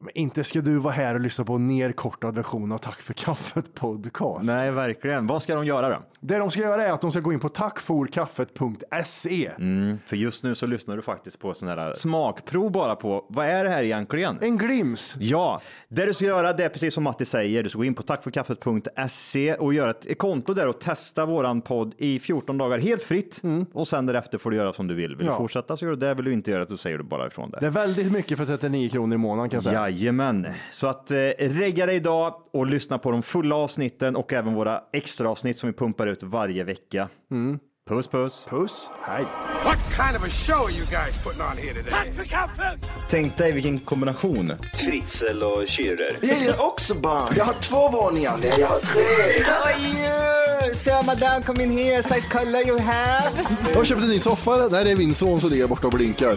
Men inte ska du vara här och lyssna på en nerkortad version av Tack för kaffet podcast. Nej, verkligen. Vad ska de göra då? Det de ska göra är att de ska gå in på tackforkaffet.se. Mm, för just nu så lyssnar du faktiskt på sån här smakprov bara på vad är det här egentligen? En glims. Ja, det du ska göra det är precis som Matti säger. Du ska gå in på tackforkaffet.se och göra ett, konto där och testa våran podd i 14 dagar helt fritt. Och sen därefter får du göra som du vill. Vill Ja. du fortsätta så gör du det. Vill du inte göra det så säger du bara ifrån det. Det är väldigt mycket för 39 kronor i månaden kan jag säga. Jajamän, så att eh, regga dig idag och lyssna på de fulla avsnitten och även våra extra avsnitt som vi pumpar ut varje vecka. Puss puss. Puss, hej. What kind of a show are you guys putting on here today? Tänk dig vilken kombination. Fritzl och Schürrer. Jag gillar också barn. Jag har två våningar. Nej, jag har tre. So madame, come in here. Size color you have. Jag har köpt en ny soffa. Där är min son som ligger borta och blinkar.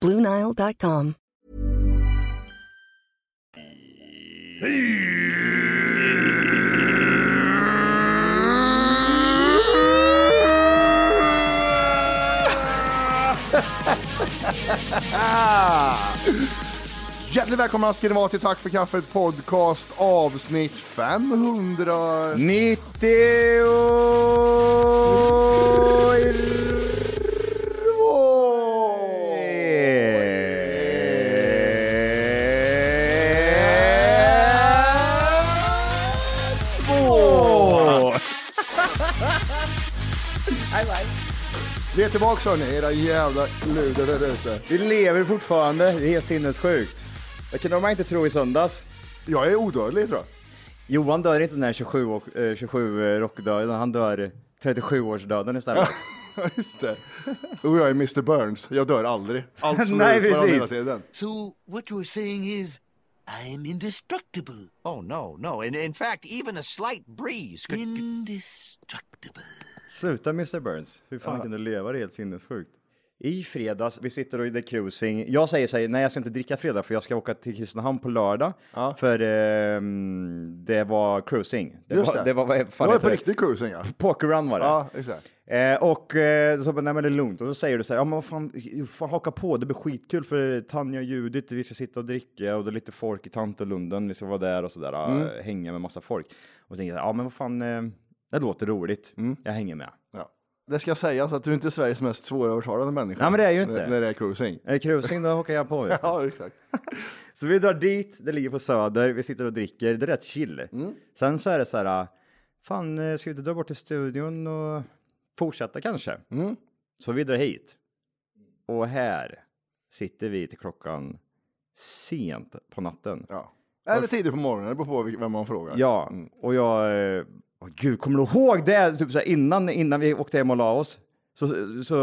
BlueNile.com. Hjärtligt välkomna ska ni vara till Tack för kaffet podcast avsnitt 500. 92. Vi är tillbaka hörni, era jävla luder där ute. Vi lever fortfarande. Det är helt sinnessjukt. Det kunde man inte tro i söndags. Jag är odödlig tror jag. Johan dör inte den här 27, och- eh, 27 rockdöden, han dör 37-årsdöden istället. Just det. Och jag är Mr Burns. Jag dör aldrig. Allt slår Nej, ut varandra hela precis. tiden. So what you're saying is, I'm indestructible. Oh, no, no. In, in fact, even a slight breeze could. Indestructible. Sluta Mr Burns. Hur fan kan du leva? Det helt sinnessjukt. I fredags, vi sitter och är cruising. Jag säger så här, nej jag ska inte dricka fredag för jag ska åka till Kristinehamn på lördag. För ehm, det var cruising. Det Just var, det. det var, vad fan Det var på riktigt cruising ja. Pokerrun var det. Ja, exakt. Eh, och eh, så bara, nej men det är lugnt. Och så säger du så här, ja men vad fan, fan haka på, det blir skitkul för Tanja och Judith, vi ska sitta och dricka och det är lite folk i Tantolunden, vi ska vara där och sådär, Mm. eh, hänga med massa folk. Och så tänker jag, ja men vad fan, eh, det låter roligt, Mm. jag hänger med. Ja. Det ska sägas att du inte är Sveriges mest svårövertalande människa. Nej, men det är ju inte. När, när det är cruising. Är det cruising då hakar jag på. Ja, exakt. Så vi drar dit, det ligger på Söder, vi sitter och dricker, det är rätt chill. Mm. Sen så är det så här, fan eh, ska vi inte dra bort till studion och fortsätta kanske? Mm. Så vi drar hit. Och här sitter vi till klockan sent på natten. Ja. Eller tidigt på morgonen, det beror på vem man frågar. Ja, Mm. och jag, eh, åh gud, kommer du ihåg det? Typ så här, innan, innan vi åkte hem och la oss. Så, så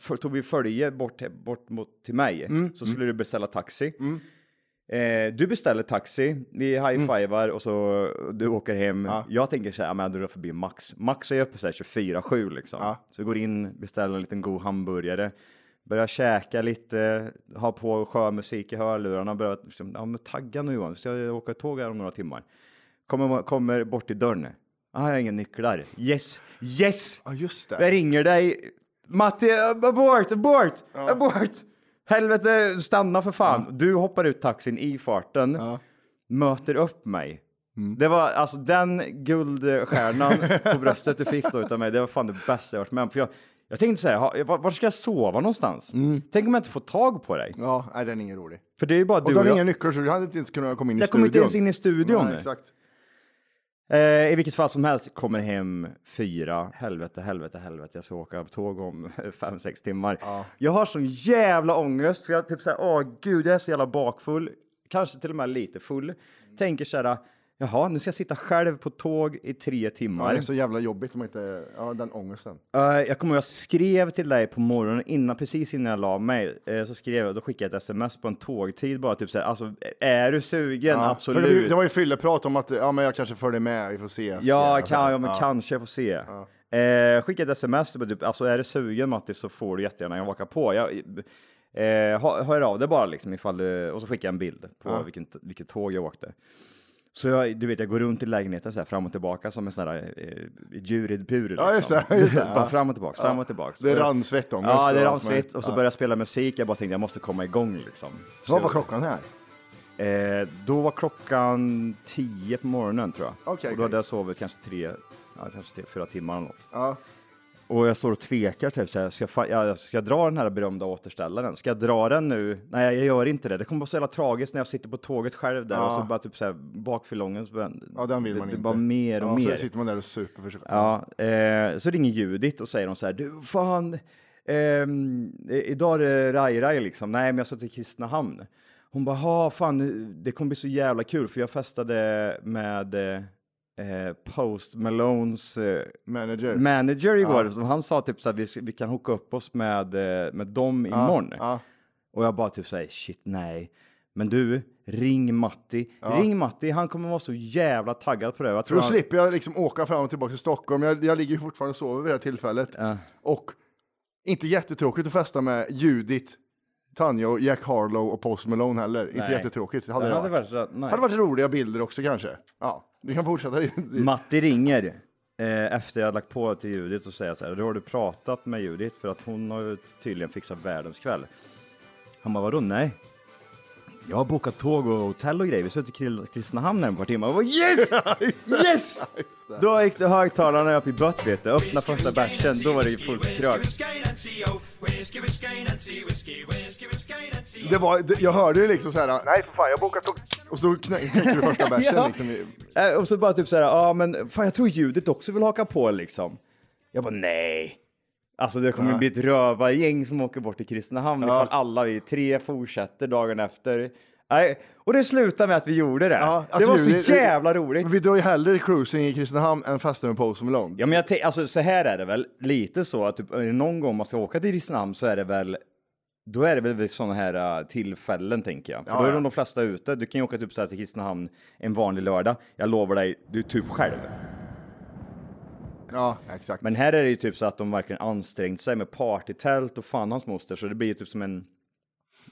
för, tog vi följe bort, bort mot, till mig. Mm, Så skulle du beställa taxi. Eh, du beställer taxi, vi high-fivar och så du åker hem. Mm. Ja. Jag tänker så här, men jag drar förbi Max. Max är uppe så här 24-7 liksom. Ja. Så går in, beställer en liten god hamburgare. Börjar käka lite, ha på sjömusik i hörlurarna. Börjar, liksom, ja men tagga nu Johan, ska åka tåg här om några timmar. Kommer, kommer bort till dörren. Jag har inga nycklar. Yes, yes! Ja, just Jag det. ringer dig. Matti, abort, abort, abort! Helvete, stanna för fan. Du hoppar ut taxin i farten, möter upp mig. Det var alltså den guldstjärnan på bröstet du fick då utav mig. Det var fan det bästa jag varit med om. För jag, jag tänkte så här, var, var ska jag sova någonstans? Tänk om jag inte får tag på dig? Ja, nej, den är ingen rolig. För det är ju bara Och du du och hade jag. inga nycklar så du hade inte ens kunnat komma in i Jag studion. kommer inte ens in i studion. Nej, exakt. Eh, I vilket fall som helst, kommer hem fyra. Helvete, helvete, helvete. Jag ska åka på tåg om fem, sex timmar. Jag har sån jävla ångest för jag typ såhär, åh gud, jag är så jävla bakfull. Kanske till och med lite full. Tänker såhär, jaha, nu ska jag sitta själv på tåg i tre Ja, timmar. det är så jävla jobbigt om man inte... Ja, den ångesten. Eh, jag kommer ihåg, jag skrev till dig på morgonen innan, precis innan jag la mig, eh, så skrev jag, då skickade jag ett sms på en tågtid bara typ såhär, alltså är du sugen? Ja, Absolut. Det, det var ju fylleprat om att ja, men jag kanske följer med, vi får se. Ja, kan, ja men kanske jag får se. Eh, skicka ett sms, typ, alltså är du sugen Mattis så får du jättegärna åka på. Jag, hör, av dig bara liksom ifall du, och så skickar jag en bild på vilken, vilket tåg jag åkte. Så jag, du vet, jag går runt i lägenheten så här, fram och tillbaka som en sån där eh, djurid-bur. Ja, just det, just det, bara ja. fram och tillbaka, fram och tillbaka. Det är Och jag- rann svettångest Ja, det rann svett och så Ja. började jag spela musik. Jag bara tänkte jag måste komma igång liksom. Vad Så- var klockan här? Eh, då var klockan 10 på morgonen tror jag. Okej, och då okej. hade jag sovit kanske tre, ja, kanske tre, fyra timmar eller något. Ja. Och jag står och tvekar, typ, så här, ska, jag, ska jag dra den här berömda återställaren? Ska jag dra den nu? Nej, jag gör inte det. Det kommer vara så jävla tragiskt när jag sitter på tåget själv där Ja. och så bara typ så här bara, ja, den vill det, man det inte. bara mer och ja, mer. Så sitter man där och super för sig själv. Ja, eh, så ringer Judit och säger hon så här, du fan, i- idag är det raj-raj liksom. Nej, men jag ska till Kristinehamn. Hon bara, ha fan, det kommer bli så jävla kul för jag festade med eh, eh, Post Malones eh, Manager. manager igår. Ja. Så han sa typ så här, vi, vi kan hooka upp oss med, eh, med dem imorgon. Ja. Och jag bara typ säger shit nej. Men du, ring Matti. Ring Matti, han kommer vara så jävla taggad på det. Jag tror då han, slipper jag liksom åka fram och tillbaka till Stockholm. Jag, jag ligger ju fortfarande och sover vid det här tillfället. Och inte jättetråkigt att festa med Judith, Tanja och Jack Harlow och Post Malone heller. Inte Nej. jättetråkigt. Det hade, Det hade varit. varit, nej. hade varit roliga bilder också kanske. Ja, du kan fortsätta. Matti ringer eh, efter jag lagt på till Judith och säger så här, då har du pratat med Judith för att hon har ju tydligen fixat världens kväll. Han bara, vadå nej? Jag har bokat tåg och hotell och grejer, vi ska till Krill- Kristinehamn här om ett par timmar. Jag bara, yes! yes! Då gick det högtalarna upp i bött vet du, öppna första bärsen, då var det ju fullt krök. Det var, det, jag hörde ju liksom så här. Nej för fan, jag bokat tåg. Och så knä- knäckte du första bärsen Ja. liksom. i- Eh, Och så bara typ så här, ja men fan jag tror Judith också vill haka på liksom. Jag bara nej. Alltså det kommer Ja. bli ett rövargäng som åker bort till Kristinehamn ifall alla vi tre fortsätter dagen efter. Nej, och det slutade med att vi gjorde det. Ja, det var så jävla roligt. Vi drar ju hellre cruising i Kristinehamn än festa med Post Malone. Ja men jag alltså så här är det väl lite så att typ, det någon gång man ska åka till Kristinehamn så är det väl då är det väl vid sådana här äh, tillfällen tänker jag. För Ja, då är ja. de, de flesta ute. Du kan ju åka typ så här till Kristinehamn en vanlig lördag. Jag lovar dig, du är typ själv. Ja, exakt. Men här är det ju typ så att de verkligen ansträngt sig med partytält och fan hans moster, så det blir ju typ som en...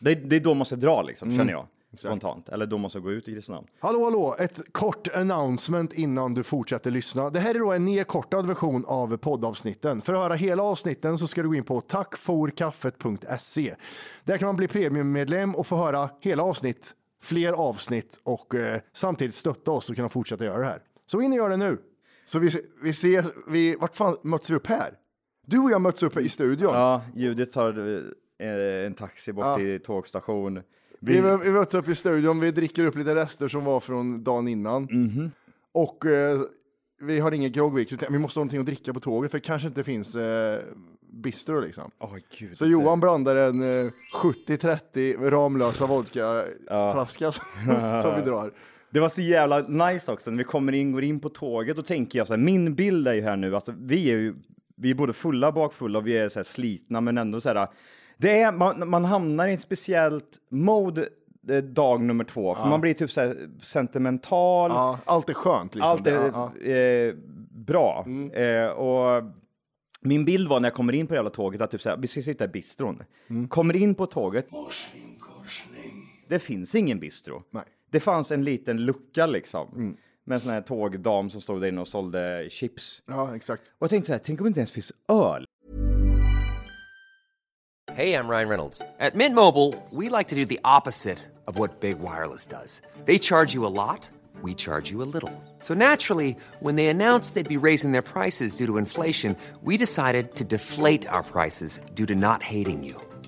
Det, det är då man ska dra liksom, Mm, känner jag. Spontant. Eller då man ska gå ut i Kristinehamn. Hallå, hallå! Ett kort announcement innan du fortsätter lyssna. Det här är då en nedkortad version av poddavsnitten. För att höra hela avsnitten så ska du gå in på tackforkaffet.se. Där kan man bli premiummedlem och få höra hela avsnitt, fler avsnitt och eh, samtidigt stötta oss och kunna fortsätta göra det här. Så in och gör det nu. Så vi, vi ses, vi, vart fan möts vi upp här? Du och jag möts upp i studion. Ja, Judith tar eh, en taxi bort Ja. till tågstation. Vi, vi möts upp i studion, vi dricker upp lite rester som var från dagen innan. Mhm. Och eh, vi har ingen grogg, vi vi måste ha någonting att dricka på tåget för det kanske inte finns eh, bistro liksom. Åh, gud, Så det- Johan blandar en eh, 70-30 Ramlösa vodkaflaska som, som vi drar. Det var så jävla nice också när vi kommer in, går in på tåget och tänker jag så här, min bild är ju här nu, alltså vi är ju, vi är både fulla bakfulla och vi är så här slitna men ändå så här, det är, man, man hamnar i ett speciellt mode eh, dag nummer två, för Ja. man blir typ så här sentimental. Ja, allt är skönt liksom. Allt är Ja, ja. Eh, bra. Eh, och min bild var när jag kommer in på det jävla tåget att typ så här, vi ska sitta i bistron. Kommer in på tåget. Det finns ingen bistro. Nej. Det fanns en liten lucka liksom. med en sån här tågdam som stod där inne och sålde chips. Ja, exakt. Och jag tänkte så här, tänk om det inte ens finns öl? Hey, I'm Ryan Reynolds. At Mint Mobile, we like to do the opposite of what Big Wireless does. They charge you a lot, we charge you a little. So naturally, when they announced they'd be raising their prices due to inflation, we decided to deflate our prices due to not hating you.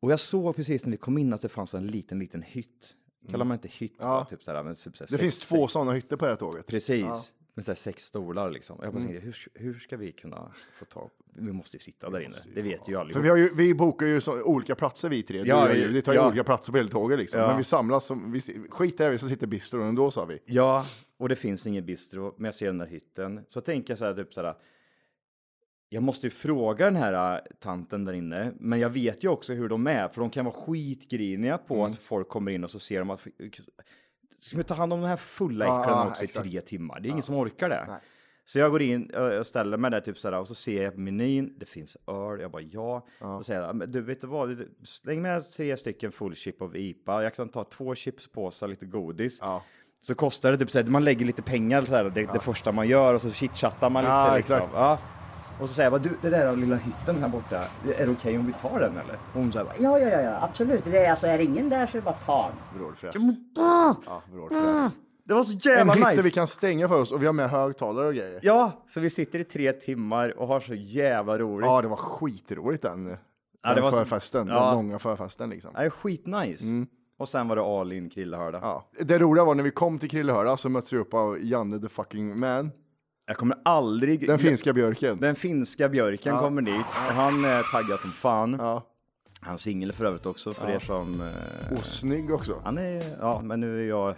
och jag såg precis när vi kom in att det fanns en liten, liten hytt. Kallar man inte hytt? Ja. bara, Typ sådär, men typ såhär Det sex- finns två sådana hytter på det här tåget. Precis. Ja. Med sex stolar liksom. Jag bara Mm. tänkte, hur, hur ska vi kunna få tag Vi måste ju sitta där inne. Det vet ju allihop. För vi, har ju, vi bokar ju så, olika platser vi tre. Ja, Ja, vi- vi tar ju ja. olika platser på hela tåget liksom. Ja. Men vi samlas, som, vi, skit är vi så sitter bistron ändå sa vi. Ja, och det finns ingen bistro, men jag ser den där hytten. Så tänker jag så här, typ så här. Jag måste ju fråga den här äh, tanten där inne, men jag vet ju också hur de är, för de kan vara skitgriniga på Mm. att folk kommer in och så ser de att ska vi ta hand om de här fulla Ja, äcklen ja, också i exakt. tre timmar? Det är ingen som orkar det. Nej. Så jag går in och ställer mig där typ så här, och så ser jag på menyn, det finns öl, jag bara ja. Och säger du vet du vad, släng med tre stycken full chip av IPA, jag kan ta två chipspåsar, lite godis. Ja. Så kostar det typ så här, man lägger lite pengar så här, det, det första man gör och så chitchattar man lite Ja, liksom. Ja. Och så säger jag du det där är lilla hytten här borta, är det okej om vi tar den eller? Och hon säger bara, Ja, ja, ja, ja, absolut. Det är, alltså, är det ingen där så är det bara ta den. Vrålfräs. Ja, vrålfräs. det var så En jävla hytte nice. vi kan stänga för oss och vi har med högtalare och grejer. Ja, så vi sitter i tre timmar och har så jävla roligt. Ja, det var skitroligt den, den Ja, det var så- förfesten. Ja. Den långa förfesten liksom. Är skitnice. Och sen var det all in Krillehörda. Ja. Det roliga var när vi kom till Krillehöra så möttes vi upp av Janne the fucking man. Jag kommer aldrig... Den finska björken. Den finska björken Ja. kommer dit och han är taggad som fan. Ja. Han singel för övrigt också för Ja. er som... Eh, Och snygg också. han är... Ja, men nu är jag...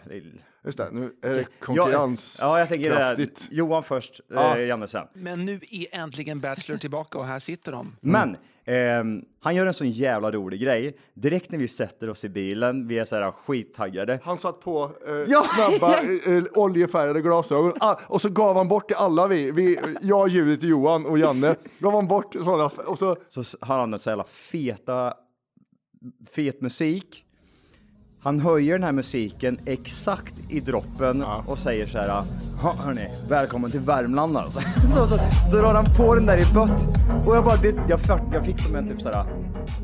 Just det, nu är det Ja, konkurrens. Ja, jag tänker det. kraftigt. Johan först, Ja. eh, Janne sen. Men nu är äntligen Bachelor tillbaka och här sitter de. Men ehm, han gör en sån jävla rolig grej. Direkt när vi sätter oss i bilen, vi är så här skittaggade. Han satt på eh, Ja. snabba eh, eh, oljefärgade glasögon ah, och så gav han bort till alla vi, vi jag, Judith, Johan och Janne, gav han bort sådana och så Så har han en så jävla feta, fet musik. Han höjer den här musiken exakt i droppen och säger så här. Ja hörni, välkommen till Värmland alltså. Då så drar han på den där i bött. Och jag bara, det, jag, fick, jag fick som en typ så här.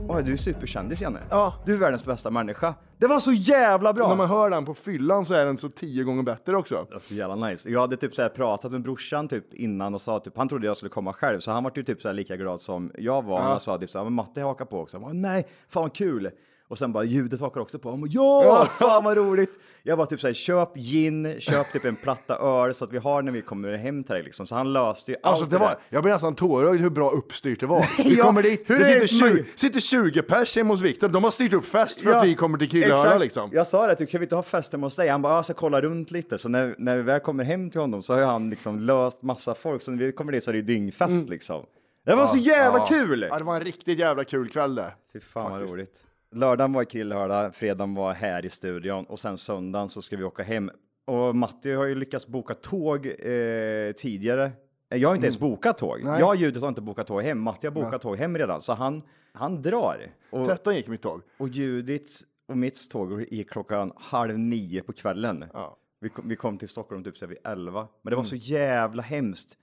Oj, du är superkändis Janne. Ja. Du är världens bästa människa. Det var så jävla bra! när man hör den på fyllan så är den så tio gånger bättre också. Det var så jävla nice. Jag hade typ så här pratat med brorsan typ innan och sa typ, han trodde jag skulle komma själv, så han var ju typ så här lika glad som jag var. Ja. Och sa typ så här, men Matte hakar på också. Han bara, nej, fan vad kul. Och sen bara ljudet hakar också på. Bara, ja, fan vad roligt. Jag bara typ så här, köp gin, köp typ en platta öl så att vi har när vi kommer hem till dig liksom. Så han löste ju Alltså allt det var, där. jag blev nästan tårögd hur bra uppstyrt det var. Vi Ja, kommer dit, hur det det sitter 20, möjligt? sitter 20 pers hemma hos Viktor, de har styrt upp fest för att vi kommer till Krillehöra liksom. Jag sa det, typ, kan vi inte ha fest hemma hos dig? Han bara, jag ska kolla runt lite. Så när, när vi väl kommer hem till honom så har han liksom löst massa folk. Så när vi kommer dit så är det ju dyngfest liksom. Det var så jävla Mm. Ja. kul! Ja, det var en riktigt jävla kul kväll det. Fy fan Faktiskt. vad roligt. Lördagen var i Krillehörda, fredagen var här i studion och sen söndagen så ska vi åka hem. Och Matti har ju lyckats boka tåg eh, tidigare. Eh, Jag har inte ens bokat tåg. Mm. Nej. Jag och Judith har inte bokat tåg hem. Matti har bokat tåg hem redan, så han, han drar. Och, 13 gick mitt tåg. och Judiths och mitt tåg gick klockan halv nio på kvällen. Ja. Vi, kom, vi kom till Stockholm typ vid elva. Men det var så jävla hemskt.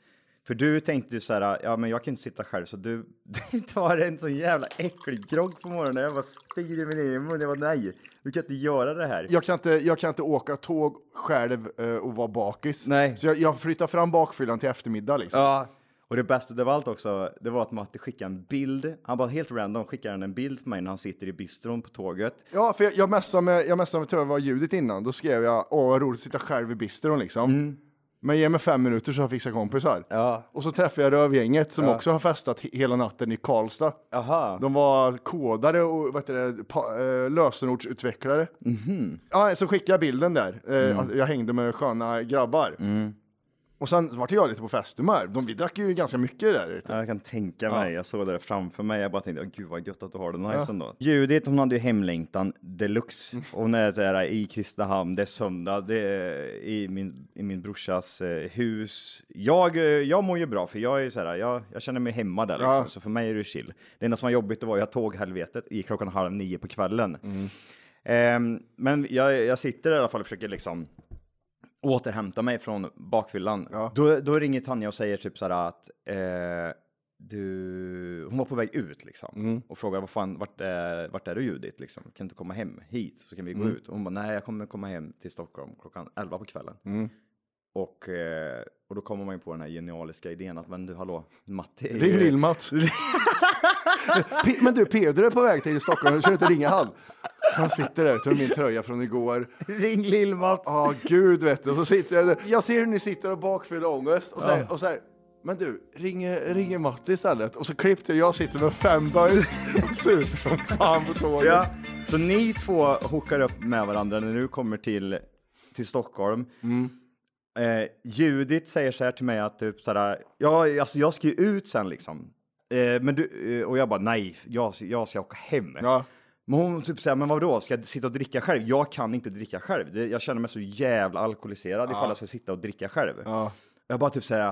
För du tänkte ju så här, ja men jag kan inte sitta själv så du, du tar en så jävla äcklig grogg på morgonen. Jag bara spyr i min egen mun. Jag bara nej, du kan inte göra det här. Jag kan inte, jag kan inte åka tåg själv eh, och vara bakis. Nej. Så jag, jag flyttar fram bakfyllan till eftermiddag liksom. Ja, Och det bästa av allt också, det var att Matte skickade en bild. Han bara helt random skickade han en bild på mig när han sitter i bistron på tåget. Ja, för jag, jag messade med, jag messade med, tror jag var ljudet innan, då skrev jag, åh vad roligt att sitta själv i bistron liksom. Men ge mig fem minuter så har jag fixat kompisar. Ja. Och så träffade jag rövgänget som Ja. också har festat he- hela natten i Karlstad. Aha. De var kodare och vad heter det, pa, eh, lösenordsutvecklare. Mhm. Ja, så skickade jag bilden där. Eh, Mm. Jag hängde med sköna grabbar. Och sen vart jag lite på festhumör. De, vi drack ju ganska mycket där. Ja, jag kan tänka Ja. mig. Jag såg det där framför mig. Jag bara tänkte, "Åh, gud vad gött att du har det nice Ja. ändå. Judith, hon hade ju hemlängtan deluxe. Hon är så här i Kristinehamn, det är söndag, det är i min, i min brorsas eh, hus. Jag, eh, jag mår ju bra för jag är så här, jag, jag känner mig hemma där liksom. Ja. Så för mig är det chill. Det enda som var jobbigt var jag tåg helvetet i klockan halv nio på kvällen. Ehm, men jag, jag sitter i alla fall och försöker liksom återhämta mig från bakfyllan. Då, då ringer Tanja och säger typ så här att eh, du, hon var på väg ut liksom och frågar vad fan, vart är, vart är du Judit liksom? Kan du komma hem hit så kan vi gå Mm. ut? Och hon bara, nej jag kommer komma hem till Stockholm klockan 11 på kvällen. Mm. Och, eh, och då kommer man ju på den här genialiska idén att, men du hallå, Matti. är Ring ju- Lill-Mats. Pe- Men du, Peder är på väg till Stockholm, ska du inte ringa han? Han sitter där med min tröja från igår. Ring Lill-Mats. Ja, gud vet du. Och så sitter jag, jag ser hur ni sitter och bakfyller ångest och så, här, Ja. och så här, men du, ring, ring Matti istället. Och så klippte jag sitter med fem boys och super som fan på tåget. Ja, så ni två hookar upp med varandra när du kommer till, till Stockholm. Eh, Judith säger så här till mig att typ såhär, ja, alltså jag ska ju ut sen liksom. Eh, men du, eh, och jag bara nej, jag, jag ska åka hem. Men hon typ säger, men vadå, ska jag sitta och dricka själv? Jag kan inte dricka själv. Det, jag känner mig så jävla alkoholiserad ifall jag ska sitta och dricka själv. Jag bara typ säger,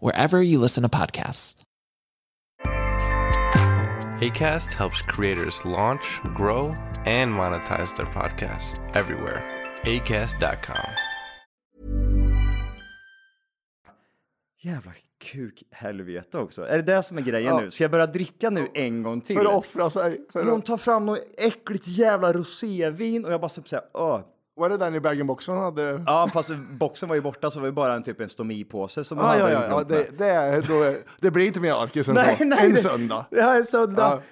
wherever you listen to podcasts. ACAST helps creators launch, grow, and monetize their podcasts everywhere. ACAST.com. jävla kuk helvete också. Är det det som är grejen Ja. nu? Ska jag börja dricka nu en gång till? För att offra sig. För Hon att... tar fram något äckligt jävla rosévin och jag bara typ såhär, åh. Var det den i bag-in-boxen hade? Ja, fast boxen var ju borta så var det bara en typ en stomipåse som Ah, hade ja, ja, ja. Det, det, är, då det blir inte mer alkis än Nej, så. nej, en det- söndag. Ja, en söndag. Ja.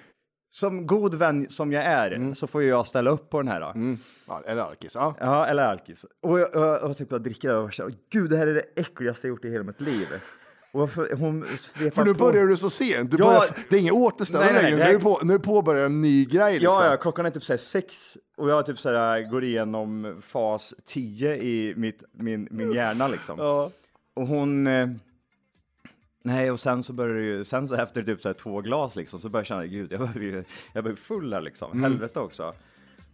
Som god vän som jag är Mm. så får ju jag ställa upp på den här. Ja, eller alkis. Ja. Ja, eller alkis. Och jag, jag, jag typ jag dricker det och känner, gud det här är det äckligaste jag gjort i hela mitt liv. Och för, hon För nu på- börjar du så sent. Du Ja. börjar, det är inget nej, längre. Nu, är på, nu påbörjar en ny grej. Liksom. Ja, ja, klockan är typ så här sex och jag typ så här går igenom fas 10 i mitt, min, min hjärna liksom. Ja. Och hon... Eh, nej, och sen så börjar det ju, sen så efter typ så här två glas liksom så börjar jag känna, gud, jag börjar bli, jag börjar bli full här liksom. Mm. Helvete också.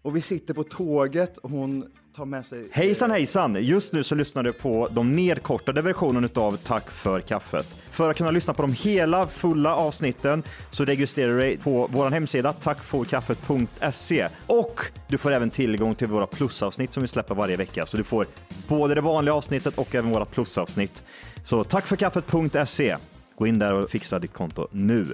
Och vi sitter på tåget och hon tar med sig... Eh, hejsan hejsan! Just nu så lyssnar du på de nedkortade versionen utav Tack för kaffet. För att kunna lyssna på de hela fulla avsnitten så registrerar du dig på vår hemsida tackforkaffet.se och du får även tillgång till våra plusavsnitt som vi släpper varje vecka. Så du får både det vanliga avsnittet och även våra plusavsnitt. Så tackforkaffet.se. Gå in där och fixa ditt konto nu.